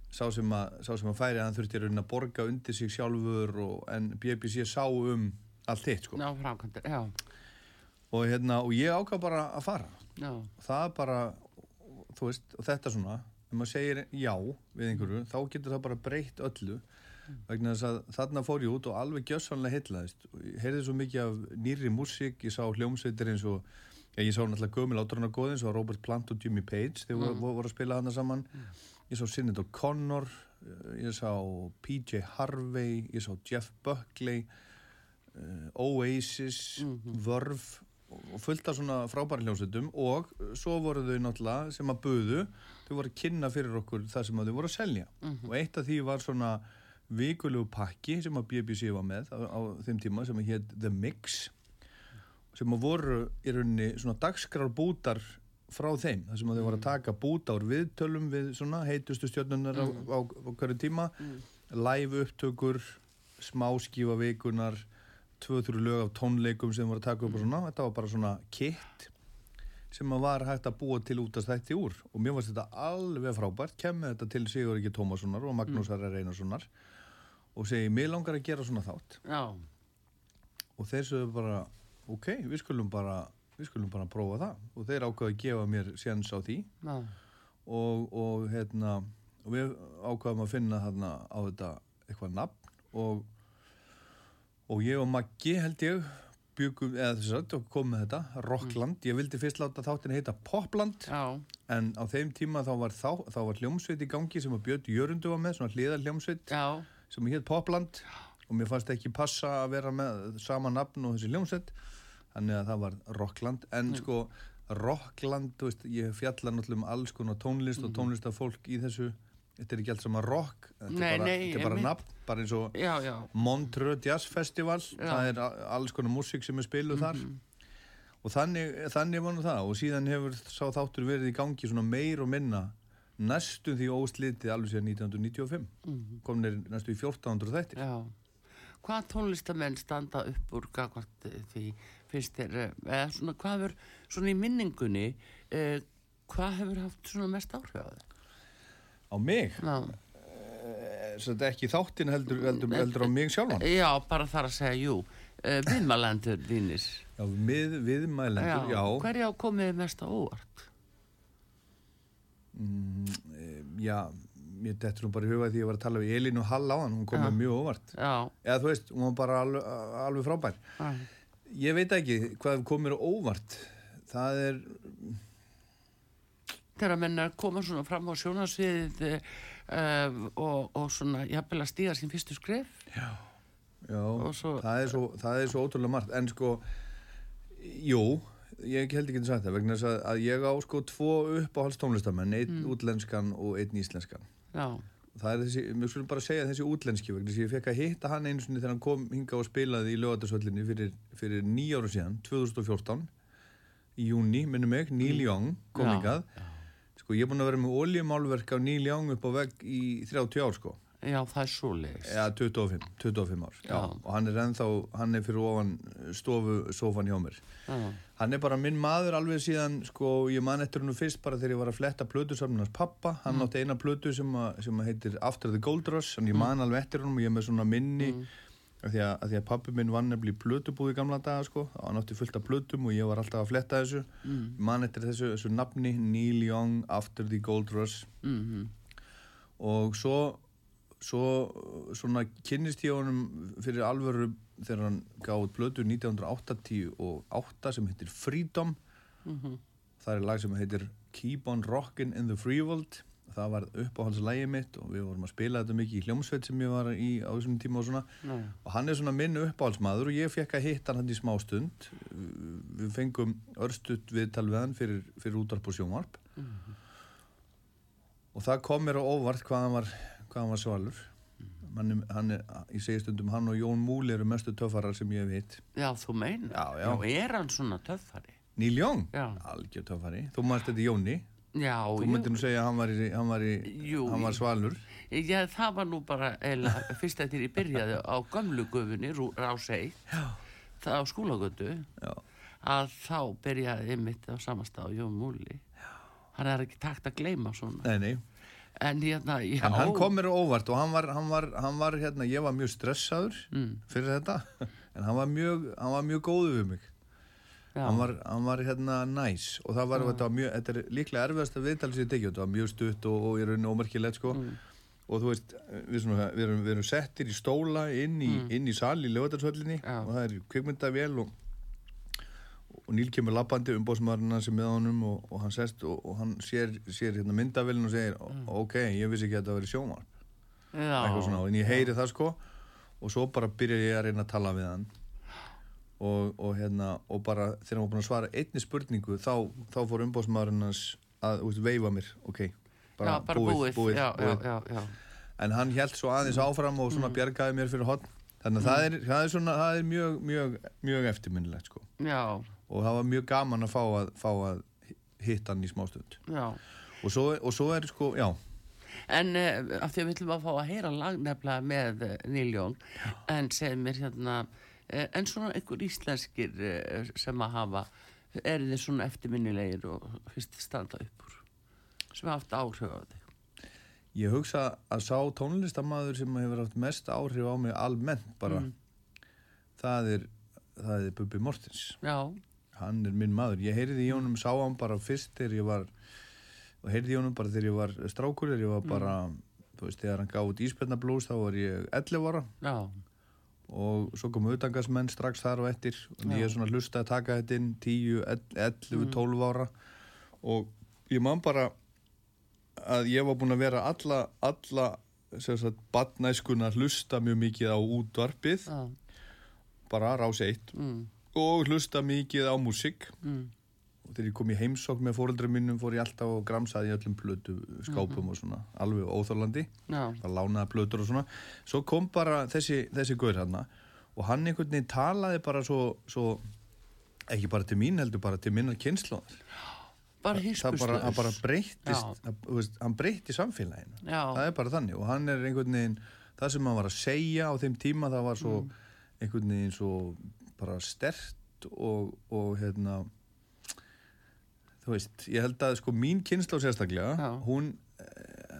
sá sem að, sá sem að færi hann þurfti að borga undir sig sjálfur og, en BBC sá um allt hitt sko. og, hérna, og ég ákvað bara að fara. Já, það bara, veist, og þetta svona ef maður segir já við einhverju þá getur það bara breytt öllu. Vegna þess að þarna fór ég út og alveg gjössanlega heitlaðist ég heyrði svo mikið af nýri músík ég sá hljómsveitir eins og já, ég sá náttúrulega góð eins og Robert Plant og Jimmy Page þegar mm. voru, voru að spila hana saman ég sá Sinead O'Connor ég sá PJ Harvey ég sá Jeff Buckley uh, Oasis mm -hmm. Verve og fullt af svona frábæri hljómsveitum og svo voru þau náttúrulega sem að buðu þau voru að kynna fyrir okkur það sem þau voru að selja mm -hmm. og eitt af því var svona vikulegu pakki sem að BBC var með á, á þeim tíma sem að hétt The Mix sem að voru í rauninni svona dagskrarbútar frá þeim þar sem þau voru að mm. taka búta úr viðtölum við svona heitustu stjórnunar mm. á, á, á hverju tíma mm. live upptökur smáskífa vikunar tvö-þrjú lög af tónleikum sem voru að taka upp og svona, þetta var bara svona kitt sem að var hægt að búa til út af þætti úr og mér finnst þetta alveg frábært, kemur þetta til Sigur Ekki Tómassonar og Magnús mm. Reynarssonar og segi, mér langar að gera svona þátt Já. og þeir sögðu bara ok, við skulum bara við skulum bara prófa það. Og þeir ákvaði að gefa mér séns á því. Og, og hérna og við ákvaðum að finna þarna á þetta eitthvað nafn. Og og ég og Maggi held ég byggum, eða þess að kom með þetta Rockland, mm. ég vildi fyrst láta þáttin heita Popland, Já. en á þeim tíma þá var, þá, þá var hljómsveit í gangi sem að Björn Jörundu var með, svona hliðar hljómsveit Já. sem hétt Popland. Og mér fannst ekki passa að vera með sama nafn og þessi hljómsveit þannig að það var Rockland en mm. sko Rockland, veist, ég fjalla náttúrulega um alls konar tónlist mm. og tónlistafólk í þessu þetta er ekki allt saman rock þetta nei, er bara, nei, þetta er bara nafn bara eins og já, já. Montreux Jazz Festival já. það er alls konar músík sem er spiluð -hmm. þar mhm. og þannig, þannig var nú það og síðan hefur sá þáttur verið í gangi svona meir og minna næstu því óslitið alveg sér 1995 mm -hmm. kominir næstu í 1400 þættir Hvað tónlistamenn standa upp úr því finnst þér eða svona hvað hefur svona í minningunni eh, hvað hefur haft svona mest áhrif á mig Já. þetta er ekki þáttin heldur, heldur, heldur á mig sjálfan Já, bara þar að segja, jú eh, viðmælendur þínir Já, við, viðmælendur, já, já. Hverja komið mest á óvart? Mm, eh, já mér dettur hún bara í huga því að ég var að tala við Elinu Hall á hann, hún komið mjög óvart. Já. eða þú veist, hún var bara alveg, alveg frábær. Já. ég veit ekki hvað komið óvart. Það er þegar að menna koma svona fram á sjónasviðið uh, og, og svona jafnvel að stíða sín fyrstu skref. Já, já. Svo, það, er svo, það er svo ótrúlega margt. En sko, jú ég held ekki að það vegna þess að, að ég á sko tvo uppáhaldstónlistamenn einn mm. útlenskan og einn íslenskan Já það er þessi, mjög svolítið bara að segja þessi útlenski vegna að ég fekk að hitta hann einu sinni þegar hann kom hinga og spilaði í lögatarsvöllinni fyrir, fyrir nýjáru síðan, 2014 í júni, minnum mig, Neil Young kom hingað Sko ég er búin að vera með oljumálverk á Neil Young upp á vegg í 30 ár sko. Já, það er svo leiðist. Já, 25, 25 ár. Já. Já. Og hann er ennþá, hann er fyrir ofan stofu sofan hjá mér. Já. Hann er bara minn maður alveg síðan, sko, ég man eftir hennu fyrst bara þegar ég var að fletta plötusamnars pappa. Hann mm. átti eina plötu sem, að, sem að heitir After the Gold Rush, en ég mm. man alveg eftir hennum og ég er með svona minni mm af því að, að, að pappi minn vann nefnilega í blödubúi gamla daga sko, hann átti fullt af blödum og ég var alltaf að fletta þessu mm. mann eftir þessu, þessu nafni Neil Young After the Gold Rush mm -hmm. og svo svo svona kynnist ég honum fyrir alvöru þegar hann gáði blödu 1988 sem heitir Freedom mm -hmm. það er lag sem heitir Keep on Rockin' in the Free World það var uppáhaldslægið mitt og við vorum að spila þetta mikið í hljómsveit sem ég var í á þessum tíma og svona Nei. og hann er svona minn uppáhaldsmaður og ég fekk að hitta hann í smá stund við fengum örstuðt viðtal við hann fyrir, fyrir útvarp og sjónvarp mm -hmm. og það kom mér á óvart hvað hann var, hvað hann var svalur. Hann, hann er, ég segi stundum hann og Jón Múli eru mestu töffarar sem ég veit. Já, þú meina? Já, já. já er hann svona töffari? Níl Jón? Já. Algjör töffari, þú mannst þetta Jóni Já, Þú myndir nú segja að hann var, í, hann var, í, jú, hann var svalur. Já, það var nú bara eða, [LAUGHS] fyrst þér í byrjaði á gamlu gufunni Rásei það á skólagöndu að þá byrjaði ymitt á samastað Jón Múli. Hann er ekki takt að gleyma svona. Nei, nei. En, hérna, en hann kom mér óvart og hann var, hann var, hann var hérna, ég var mjög stressaður mm. fyrir þetta [LAUGHS] en hann var mjög, hann var mjög góðu við mig. Hann var, hann var hérna næs og það var, þetta var mjög, þetta er líklega erfiðast að viðtala sér tekið, þetta var mjög stutt og, og í rauninu ómerkilegt sko. Og þú veist, við, svona, við, erum, við erum settir í stóla inn í, inn í sal í lögadarsvöllinni Já. og það er kvikmyndavél og, og Níl kemur lappandi umbóðsmaðurinn hans er með honum og, og hann sest og, og hann sér, sér hérna myndavélin og segir ok, ég vissi ekki að þetta væri sjómar eitthvað svona, en ég heyri það sko. Og svo bara byrja ég að reyna að tala við hann. Og, og hérna og bara þegar hann var búin að svara einni spurningu þá, þá fór umbóðsmaðurinn hans að úst, veifa mér, ok já, bara búið, búið, já, búið. Já, já, já. en hann held svo aðeins áfram og svona bjargaði mér fyrir hotn þannig að það, er, það er svona, það er mjög, mjög, mjög eftirminnilegt sko. Já, og það var mjög gaman að fá að, fá að hitta hann í smástund og svo, og svo er sko, já. En uh, af því að við ætlum að fá að heyra lag nefnilega með uh, Níljón en segir mér hérna uh, en svona einhver íslenskir sem að hafa er þið svona eftirminnilegir og fyrst standa upp úr sem haft áhrif á þig? Ég hugsa að sá tónlistamæður sem hefur haft mest áhrif á mig almennt bara það er það er Bubi Mortens. Já, hann er minn maður, ég heyrði í honum sá hann bara fyrst þegar ég var og heyrði í honum bara þegar ég var strákur þegar ég var bara, þú veist, þegar hann gaf út Ísbjörnablús þá var ég 11 ára. Já, og svo komu utangasmenn strax þar og eftir og ég er svona hlusta að taka þetta inn 10, 11, 12 ára. Og ég man bara að ég var búinn að vera alla, alla badnæskuna hlusta mjög mikið á útvarpið. Já, bara rás eitt. Mm, og hlusta mikið á músík. Mm, og þegar ég kom í heimsókn með fóreldrar minnum fór ég alltaf og gramsaði í öllum plötu skápum og svona, alveg óþorlandi já, bara lánaði plötur og svona. Svo kom bara þessi, þessi gaur hann og hann einhvern veginn talaði bara svo, svo ekki bara til mín heldur bara til minnar kynnslóðar bara bara, hann bara það, þú veist, hann breytti samfélaginu. Já. það er bara þannig og hann er einhvern veginn það sem hann var að segja á þeim tíma það var svo Mm. einhvern veginn svo bara stert og, og hérna þú veist, ég held að sko mín kynnslóð sérstaklega Já. hún eh,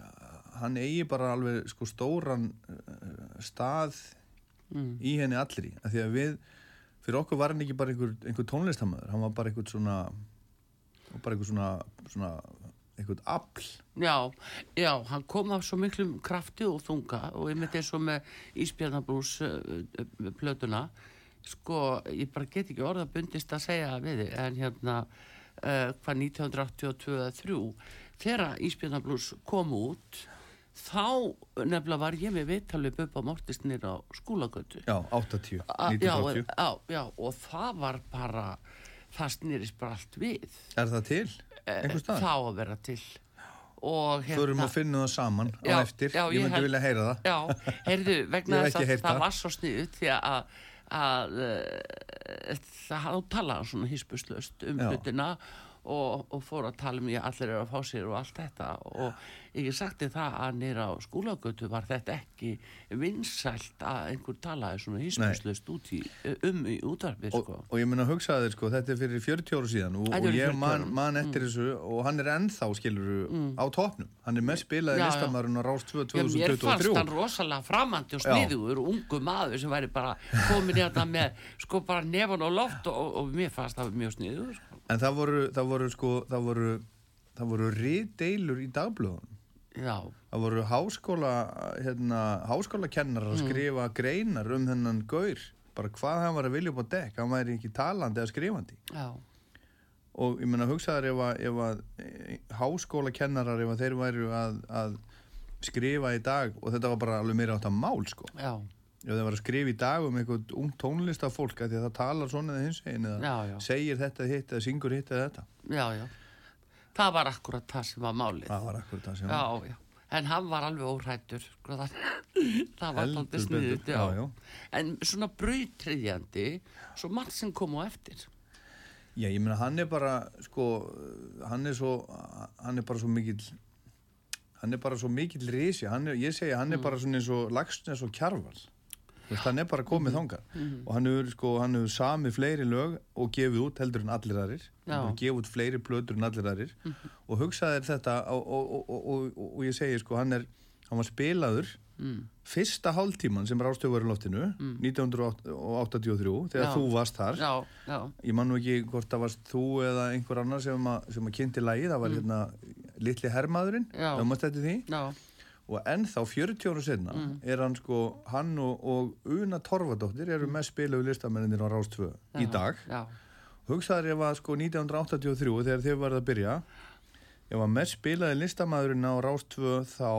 hann eigi bara alveg sko stóran eh, stað mm, í henni allri. Af því að við, fyrir okkur var hann ekki bara einhver, einhver tónlistamöður, hann var bara einhver svona bara einhver svona, svona einhvern afl. Já, já, hann kom af svo miklum krafti og þunga og ég myndi eins og með Ísbjarnabrús uh, uh, plötuna sko, ég bara get ekki orða bundist að segja við þig en hérna uh, hvað 1982 eða 3 þegar Ísbjarnabrús kom út þá nefnilega var ég með viðtalið upp á Mortisnir á skólagötu já, 80, A- já, 1980 já, já, og það var bara það snýrist bara allt við. Er það til? einhver stað? þá að vera til. Og hérna Förum að finna það saman á Já, eftir, já, ég myndi held- vilja heyra það. Já, heyrðu, vegna hef þess að það var svo sniðut því að, að uh, það hafði talað svona hispuslaust um hlutina og, og fór að tala um ég allir eru að fá sér og allt þetta. Og ég sagti það að nýra á skólagötu var þetta ekki vinsælt að einhver talaði svona hispuslaust út í, um í útvarfi og, sko. og ég mun að hugsa þér sko, þetta er fyrir 40 ára síðan og, og ég 40 man, man eftir þessu og hann er ennþá skilur á topnum, hann er mest spilaði listamæðurinn á Rás 2 Já, mér fannst 2023 hann rosalega framandi og sniður og ungu maður sem væri bara komin í þetta með sko bara nefn og loft og, og mér fannst það mjög sniður sko. En það voru, það voru sko það voru, það voru riðdeilur í dagblöðunum. Já, það voru háskóla hérna, háskólakennarar Mm. að skrifa greinar um þennan gaur. Bara hvað hann var að vilja upp á dekk. Hann væri ekki talandi eða skrifandi. Já, og ég meina hugsaður ef að, ef að e, háskólakennarar ef að þeir væru að, að skrifa í dag og þetta var bara alveg meira átt að mál sko. Já, ef þeir var að skrifa í dag um einhvern ung tónlistafólk að því að það talar svona eða hins einn eða Já, já. segir þetta hitt eða syngur hitt eða þetta já, já. Það var akkurat það sem var málið. það var akkur það sem Já, já. En hann var alveg óhrættur, sko það. Það var alltaf sniðut, já. já, já. En svona brautriðjandi, svo margt sem kom á eftir. Já, ég meina hann er bara sko, hann er svo hann er bara svo mikill hann er bara svo mikill risi er, ég segja, hann er bara svona eins og Lagsnes og Kjarval hann er bara komið þangað. Og hann hefur, sko, hann hefur samið fleiri lög og gefið út heldur en allir aðrir. Hann hefur gefið út fleiri plötur en allir aðrir. Og hugsaði þér þetta og, og, og, og, og ég segi sko, hann er hann var spilaður mm. fyrsta hálftíman sem í loftinu mm. 1983 þegar já. þú varst þar. Já, já. ég man nú ekki hvort það varst þú eða einhver annar sem að, sem að kynnti lægi það var mm. hérna litli herrmaðurinn það mást þetta því og ennþá 40 ára senna mm. er hann sko hann og, og Una Torfadóttir eru með spilaðu listamennir á Rástöð í dag hugsaður ég var sko 1983 þegar þau varði að byrja Ef að mest spilaði listamæðurinn á Rástvö þá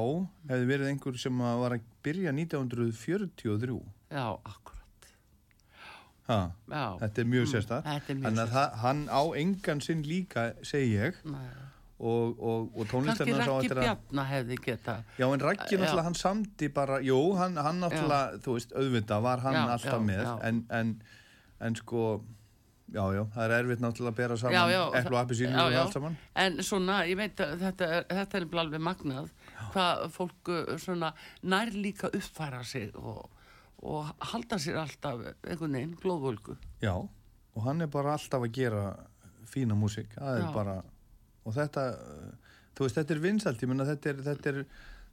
hefði verið einhver sem var að byrja 1943. Já, akkurat. Ha, Já. Þetta er mjög mm, sérstaklega. Þannig að hann á engan sinn líka, segi ég. Nei. Og, og, og tónlistarna sá Kanski Raggi Bjarnar hefði geta Já en Raggi náttúrulega hann samti bara Jú hann, hann náttúrulega þú veist auðvitað var hann já, alltaf já, með já. En, en, en sko Já, já, það er erfitt náttúrulega að bera saman epplu og appisínu og allt saman. En svona, ég veit að þetta er, þetta er alveg magnað, já. hvað fólk uh, svona nær líka uppfæra sig og, og halda sér alltaf einhvern veginn, glóðvölgu. Já, og hann er bara alltaf að gera fína músík, það er bara, og þetta, uh, þú veist, þetta er vinsalt, ég menna þetta er, þetta er,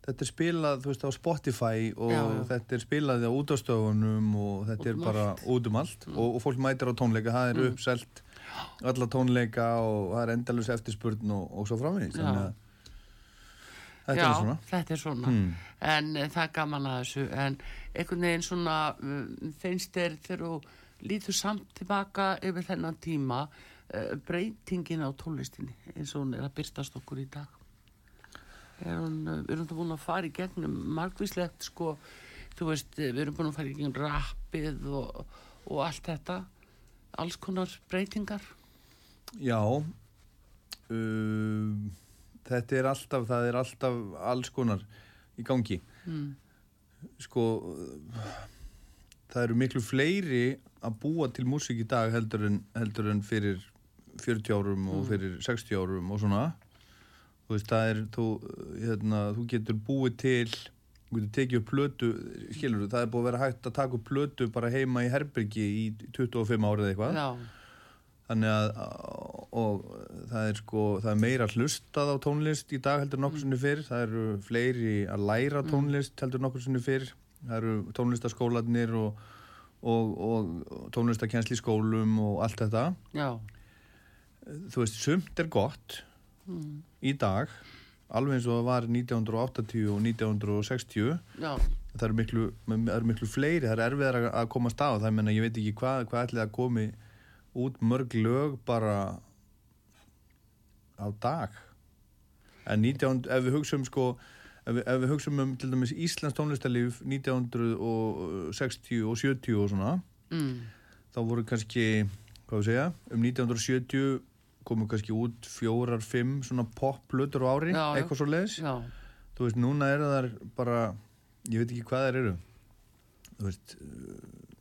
þetta er spilað, þú veist, á Spotify og já. þetta er spilað á útastöfunum og þetta út er um bara allt. út um allt mm. og, og fólk mætir á tónleika, það er mm. uppselt alla tónleika og það er endalus eftirspurn og, og svo framvegis þannig að þetta já, er svona þetta er svona, mm. en uh, það er gaman að þessu, en einhvern veginn svona uh, finnst þér þegar þú lítur samt tilbaka yfir þennan tíma breytingin á tónlistinni eins og hún er að byrstast okkur í dag. Hún, eh, við erum búin að fara í gegnum margvíslegt sko, þú veist, við erum búin að fara í gegnum rappið og, og allt þetta alls konar breytingar. Já uh, þetta er alltaf það er alltaf alls konar í gangi. Mm. sko það eru miklu fleiri að búa til músík í dag heldur en, heldur en fyrir 40 árum mm. og fyrir 60 árum og svona þú veist, það er þú, hérna, þú getur búið til þú getur tekið upp plötu skilur það er búið að vera hægt að taka upp plötu bara heima í Herbyrgi í 25 árið eitthvað Já. þannig að og það er sko, það er meira hlustað á tónlist í dag heldur nokkur sinni fyrr það eru fleiri að læra mm. tónlist heldur nokkur sinni fyrr það eru tónlistaskólanir og, og, og tónlistakensli skólum og allt þetta Já. Þú veist, sumt er gott mm. í dag alveg eins og það var 1980 og 1960 Já. það eru miklu, er miklu fleiri það er erfiðar að koma að staða það menna ég veit ekki hvað hva ætlaði að komi út mörg lög bara á dag en 19, ef við hugsaum sko ef við, ef við hugsaum um til dæmis Íslands tónlistarlíf 1960 og 70 og svona mm. þá voru kannski hvað við segja um 1970 komu kannski út fjórar, fimm svona pop-lutur á ári, já, eitthvað svo leiðis þú veist, núna er það bara ég veit ekki hvað það eru. Þú veist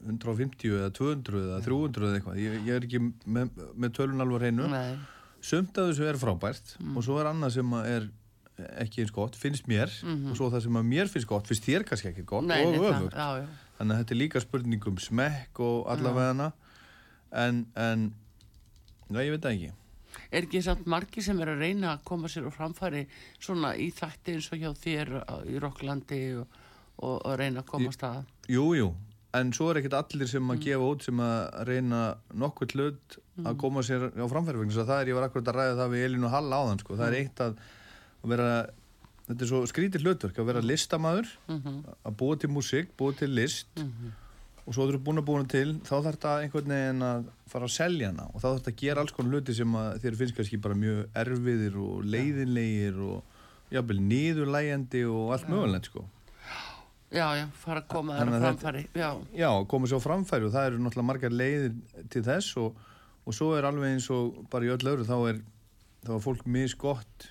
150 eða 200 eða 300 eða eitthvað, ég, ég er ekki með, með tölun alvar hreinu. Sumt af þessu er frábært mm. og svo er annað sem er ekki eins gott, finnst mér. Mm -hmm. og svo það sem að mér finnst gott, finnst þér kannski ekki gott Nei, og öfugt. þannig að þetta er líka spurning um smekk og allavega hana en, en já, ég veit það ekki er ekki samt margi sem er að reyna að koma sér og framfæri svona í þætti eins og hjá þér í Rokklandi og, og, og reyna að komast að Jú, jú, en svo er ekkert allir sem að mm. gefa út sem að reyna nokkur hlut að mm. koma sér á framfæri vegna það er, ég var akkurat að ræða það við Elin og Hall áðan sko. það er mm. eitt að, vera þetta er svo skrítið hlutverk að vera listamæður -hmm. að búa til músík, búa til list -hmm og svo þú eru búin að búin til þá þarf þetta einhvern veginn að fara að selja hana og þá þarf þetta að gera alls konar hluti sem þér finnst kannski bara mjög erfiðir og leiðinlegir og jábel nýðurlægjandi og allt mögulegt sko. Já, já, fara að koma á framfæri Já, já koma á framfæri og það eru náttúrulega margar leiðir til þess og, og svo er alveg eins og bara í öll öðru þá er, þá er fólk misgott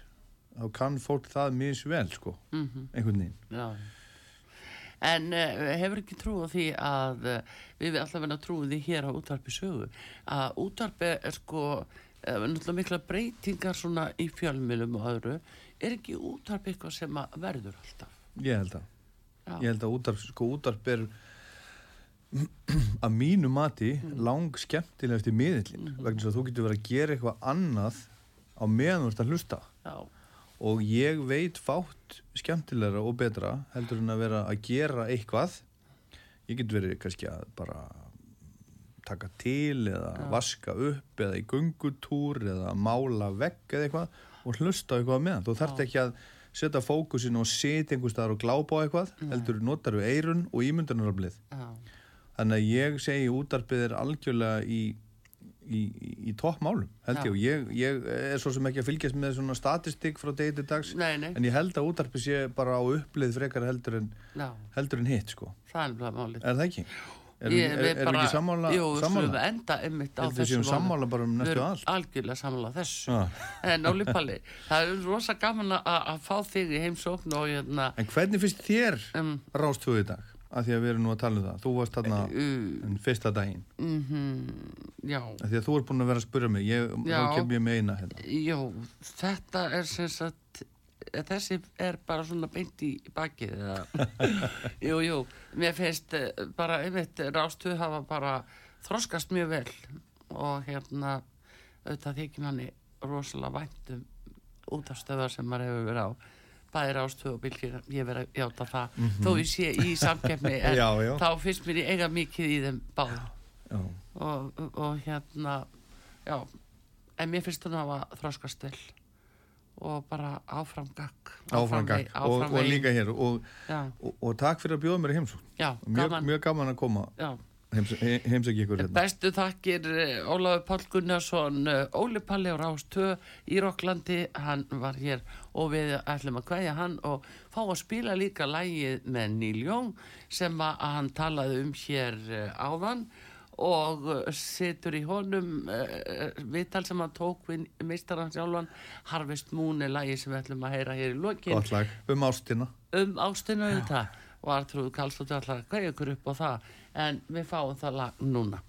þá kann fólk það misvel sko, mm -hmm. einhvern veginn. Já, já en uh, hefur ekki trúið því að uh, við alltaf verðum að trúið því hér á útvarpi sögu að útvarpi er sko uh, náttúrulega mikla breytingar svona í fjölmjölum og öðru er ekki útvarpi eitthvað sem verður alltaf? Ég held að Já. ég held að útvarp, sko útvarp er [CLEARS THROAT] að mínu mati mm. lang skemmtilegast í miðlinn mm -hmm. vegna svo að þú getur verið að gera eitthvað annað á meðan þú ert að hlusta Já og ég veit fátt skemmtilegra og betra heldur en að vera að gera eitthvað. Ég get verið kannski að bara taka til eða Já. vaska upp eða í gungutúr eða mála vegg eða eitthvað og hlusta eitthvað með þú þarf ekki að setja fókusin og setja einhver staðar og glápa á eitthvað Nei. heldur notar við eirun og ímyndunaröflið þannig að ég segi útarpið er algjörlega í í, í, toppmálum held ég og ég, ég er svo sem ekki að fylgjast með svona statistik frá degi til dags nei, nei. en ég held að útarpi sé bara á upplið frekar heldur en, heldur en hitt sko. það er málið er það ekki? Erum er, er, er ekki sammála? Jú, við enda ymmit á þessu sammála bara um næstu allt algjörlega sammála þessu ah. [LAUGHS] en Óli Palli, það er rosa gaman að fá þig í heimsókn og hérna en hvernig finnst þér um, rástfjóðu í dag? Að því að við erum nú að tala um það. Þú varst þarna uh, fyrsta daginn. -hmm, já. Að því að þú er búin að vera að spyrja mig. Ég, þá kem ég með eina hérna. já, þetta er sem sagt þessi er bara svona beint í bakið [LAUGHS] jú, jú. Mér finnst eh, bara einmitt rástuð hafa bara þroskast mjög vel og hérna auðvitað þykir manni rosalega væntum út af stöðar sem maður hefur verið á bæðir ástöðu og bylgir ég verði að hjáta það. Mm -hmm. þó ég sé í samkefni [LAUGHS] en já, já. þá finnst mér eiga mikið í þeim báð og, og, og hérna já, en mér finnst það að hafa þróskast vel og bara áframgag áframgag og, og líka hér og takk fyrir að bjóða mér í heimsókn. Mjög gaman að koma. Já heimsækja ykkur hérna. Bestu þakkir eh, Ólafur Pál Gunnarsson eh, Óli Palli á Rástöð í Rokklandi, hann var hér og við ætlum að hvaðja hann og fá að spila líka lægið með Níl Jóng sem að hann talaði um hér eh, áðan og situr í honum uh, viðtal sem hann tók við meistarann sjálfan Harvest Moon er lægi sem við ætlum að heyra hér í lokin. Um ástina. Um ástina þetta og Artrúð Kallstóttir ætlar að hvaðja ykkur upp á það en við fáum það lag núna